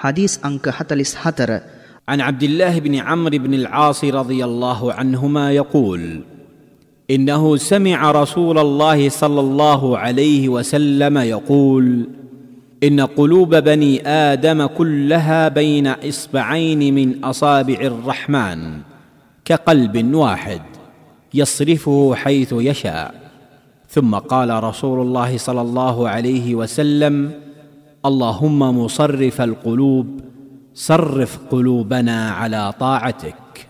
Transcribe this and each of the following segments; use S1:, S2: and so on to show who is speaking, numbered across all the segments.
S1: حديث أنك حتلس حتر
S2: عن عبد الله بن عمرو بن العاص رضي الله عنهما يقول إنه سمع رسول الله صلى الله عليه وسلم يقول إن قلوب بني آدم كلها بين إصبعين من أصابع الرحمن كقلب واحد يصرفه حيث يشاء. ثم قال رسول الله صلى الله عليه وسلم اللهم مصرف القلوب صرف قلوبنا على طاعتك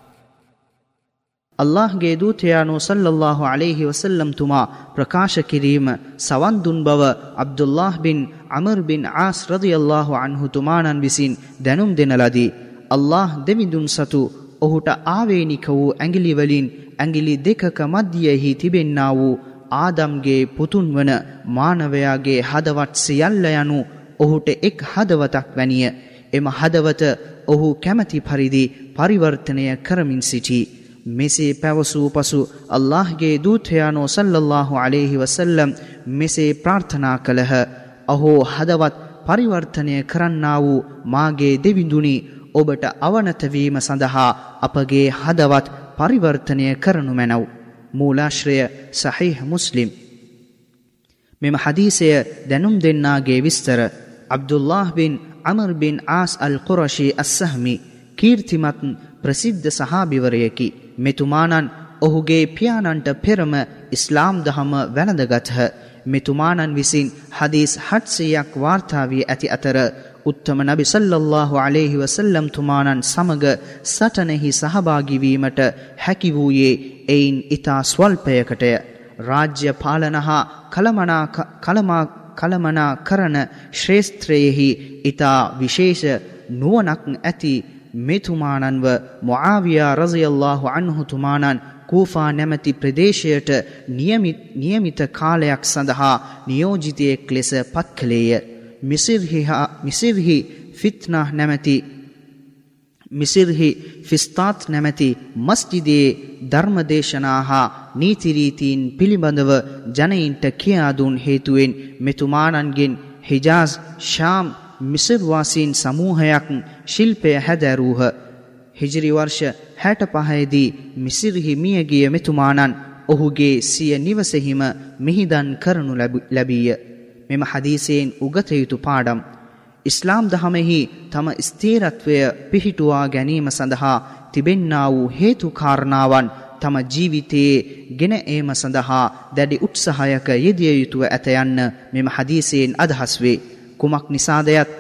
S1: අල්لهගේ දූතයානු සල්ලල්له අලෙහි වසල්ලම්තුමා ප්‍රකාශ කිරීම සවන්දුන් බව අබ්දුල්له බින් අමර්බින් ආස් රදියල්له අන්හුතුමානන් විසින් දැනුම් දෙනලදී. අල්له දෙවිඳුන් සතු ඔහුට ආවේනික වූ ඇගිලිවලින් ඇගිලි දෙකක මධ්‍යියෙහි තිබෙන්න්නා වූ ආදම්ගේ පුතුන් වන මානවයාගේ හදවත් සියල්ල යනු ඔහුට එක් හදවතක් වැනිය. එම හදවත ඔහු කැමැති පරිදි පරිවර්තනය කරමින් සිටි. මෙසේ පැවසූ පසු අල්لهගේ දූතයානෝ සල්ලල්له عليهෙහි වසල්ලම් මෙසේ ප්‍රාර්ථනා කළහ. අහෝ හදවත් පරිවර්තනය කරන්න වූ මාගේ දෙවිඳුනි ඔබට අවනතවීම සඳහා අපගේ හදවත් පරිවර්තනය කරනු මැනව්. මූලාශ්‍රය සහිහ මුස්ලිම්. මෙම හදීසය දැනුම් දෙන්නාගේ විස්තර අබ්දුල්له බින් අමර් බින් ආස් අල් කොරශී අස්සහමි කීර්තිමත් ප්‍රසිද්ධ සහාභිවරයකි මෙතුමානන් ඔහුගේ පියාණන්ට පෙරම ඉස්ලාම් දහම වැළඳගත්හ මෙතුමානන් විසින් හදීස් හට්සයක් වාර්තාාවී ඇති අතර උත්තම නබි සල්ලල්له අලෙහි වසල්ලම් තුමානන් සමග සටනෙහි සහභාගිවීමට හැකි වූයේ එයින් ඉතා ස්වල්පයකටය. රාජ්‍ය පාලන හා කළමනා කළමනා කරන ශ්‍රේෂත්‍රයෙහි ඉතා විශේෂ නුවනක් ඇති මෙතුමානන්ව මොආවියා රසියල්له අන්හුතුමානන් කූෆා නැමැති ප්‍රදේශයට නියමිත කාලයක් සඳහා නියෝජිතයෙක් ලෙස පත් කළේය. මිසිර්හි ෆිත්නා නැමැති මිසිර්හි ෆිස්තාත් නැමැති මස්ජිදයේ ධර්මදේශනා හා නීතිරීතීන් පිළිබඳව ජනයින්ට කියාදුන් හේතුවෙන් මෙතුමානන්ගෙන් හිජාස් ශාම් මිසිර්වාසීන් සමූහයක් ශිල්පය හැදැරූහ. හිජරි වර්ෂ හැට පහයේදී මිසිරිහි මියගිය මෙතුමානන් ඔහුගේ සිය නිවසෙහිම මිහිදන් කරනු ලැබීය. මෙම හදීසයෙන් උගතයුතු පාඩම්. ඉස්ලාම් දහමෙහි තම ස්තේරත්වය පිහිටුවා ගැනීම සඳහා තිබෙන්නා වූ හේතුකාරණාවන් තම ජීවිතයේ ගෙන ඒම සඳහා දැඩි උත්සාහයක යෙදිය යුතුව ඇත යන්න මෙම හදීසයෙන් අදහස් වේ. කුමක් නිසාදයත්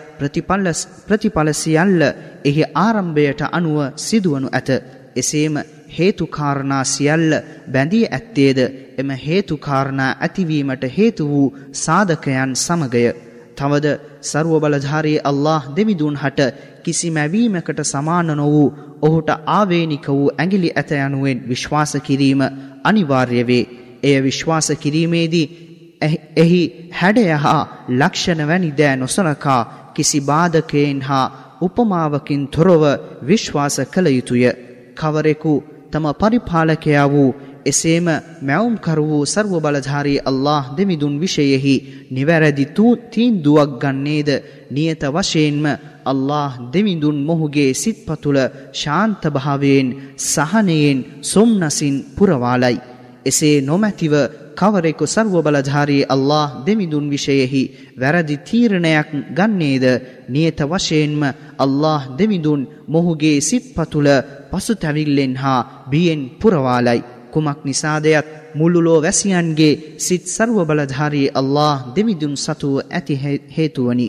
S1: ප්‍රතිඵල සියල්ල එහි ආරම්භයට අනුව සිදුවනු ඇත. එසේම හේතුකාරණා සියල්ල බැඳී ඇත්තේද එම හේතුකාරණා ඇතිවීමට හේතු වූ සාධකයන් සමගය. තවද සරුව බලධාරී අල්له දෙවිදුන් හට කිසි මැවීමකට සමාන නො වූ ඔහුට ආවේනික වූ ඇගිලි ඇත යනුවෙන් විශ්වාස කිරීම අනිවාර්ය වේ. එය විශ්වාස කිරීමේදී එහි හැඩය හා ලක්ෂණ වැනි දෑ නොසලකා කිසි බාධකයෙන් හා උපමාවකින් තොරව විශ්වාස කළ යුතුය. කවරෙකු තම පරිපාලකයා වූ එසේම මැවුම්කරු වූ සර්ව බලධාරී අල්له දෙමිදුන් විෂයෙහි නිවැරදි තීන්දුවක් ගන්නේද නියත වශයෙන්ම අල්له දෙමිදුන් මොහුගේ සිත්පතුල ශාන්තභාවයෙන් සහනයෙන් සොම්නසින් පුරවාලයි. එසේ නොමැතිව කවරෙකු සර්ව බලධාරී අල්له දෙමිදුන් විෂයෙහි වැරදි තීරණයක් ගන්නේද නියත වශයෙන්ම අල්له දෙමිදුන් මොහුගේ සිත්පතුල පසුතැවිල්ලෙන් හා බියෙන් පුරවාලයි. කුමක් නිසාදයත් මුල්ලුලෝ වැසියන්ගේ සිත් සර්ව බලධාරී අල්له දෙවිදුන් සතුව ඇති හේතුවනි.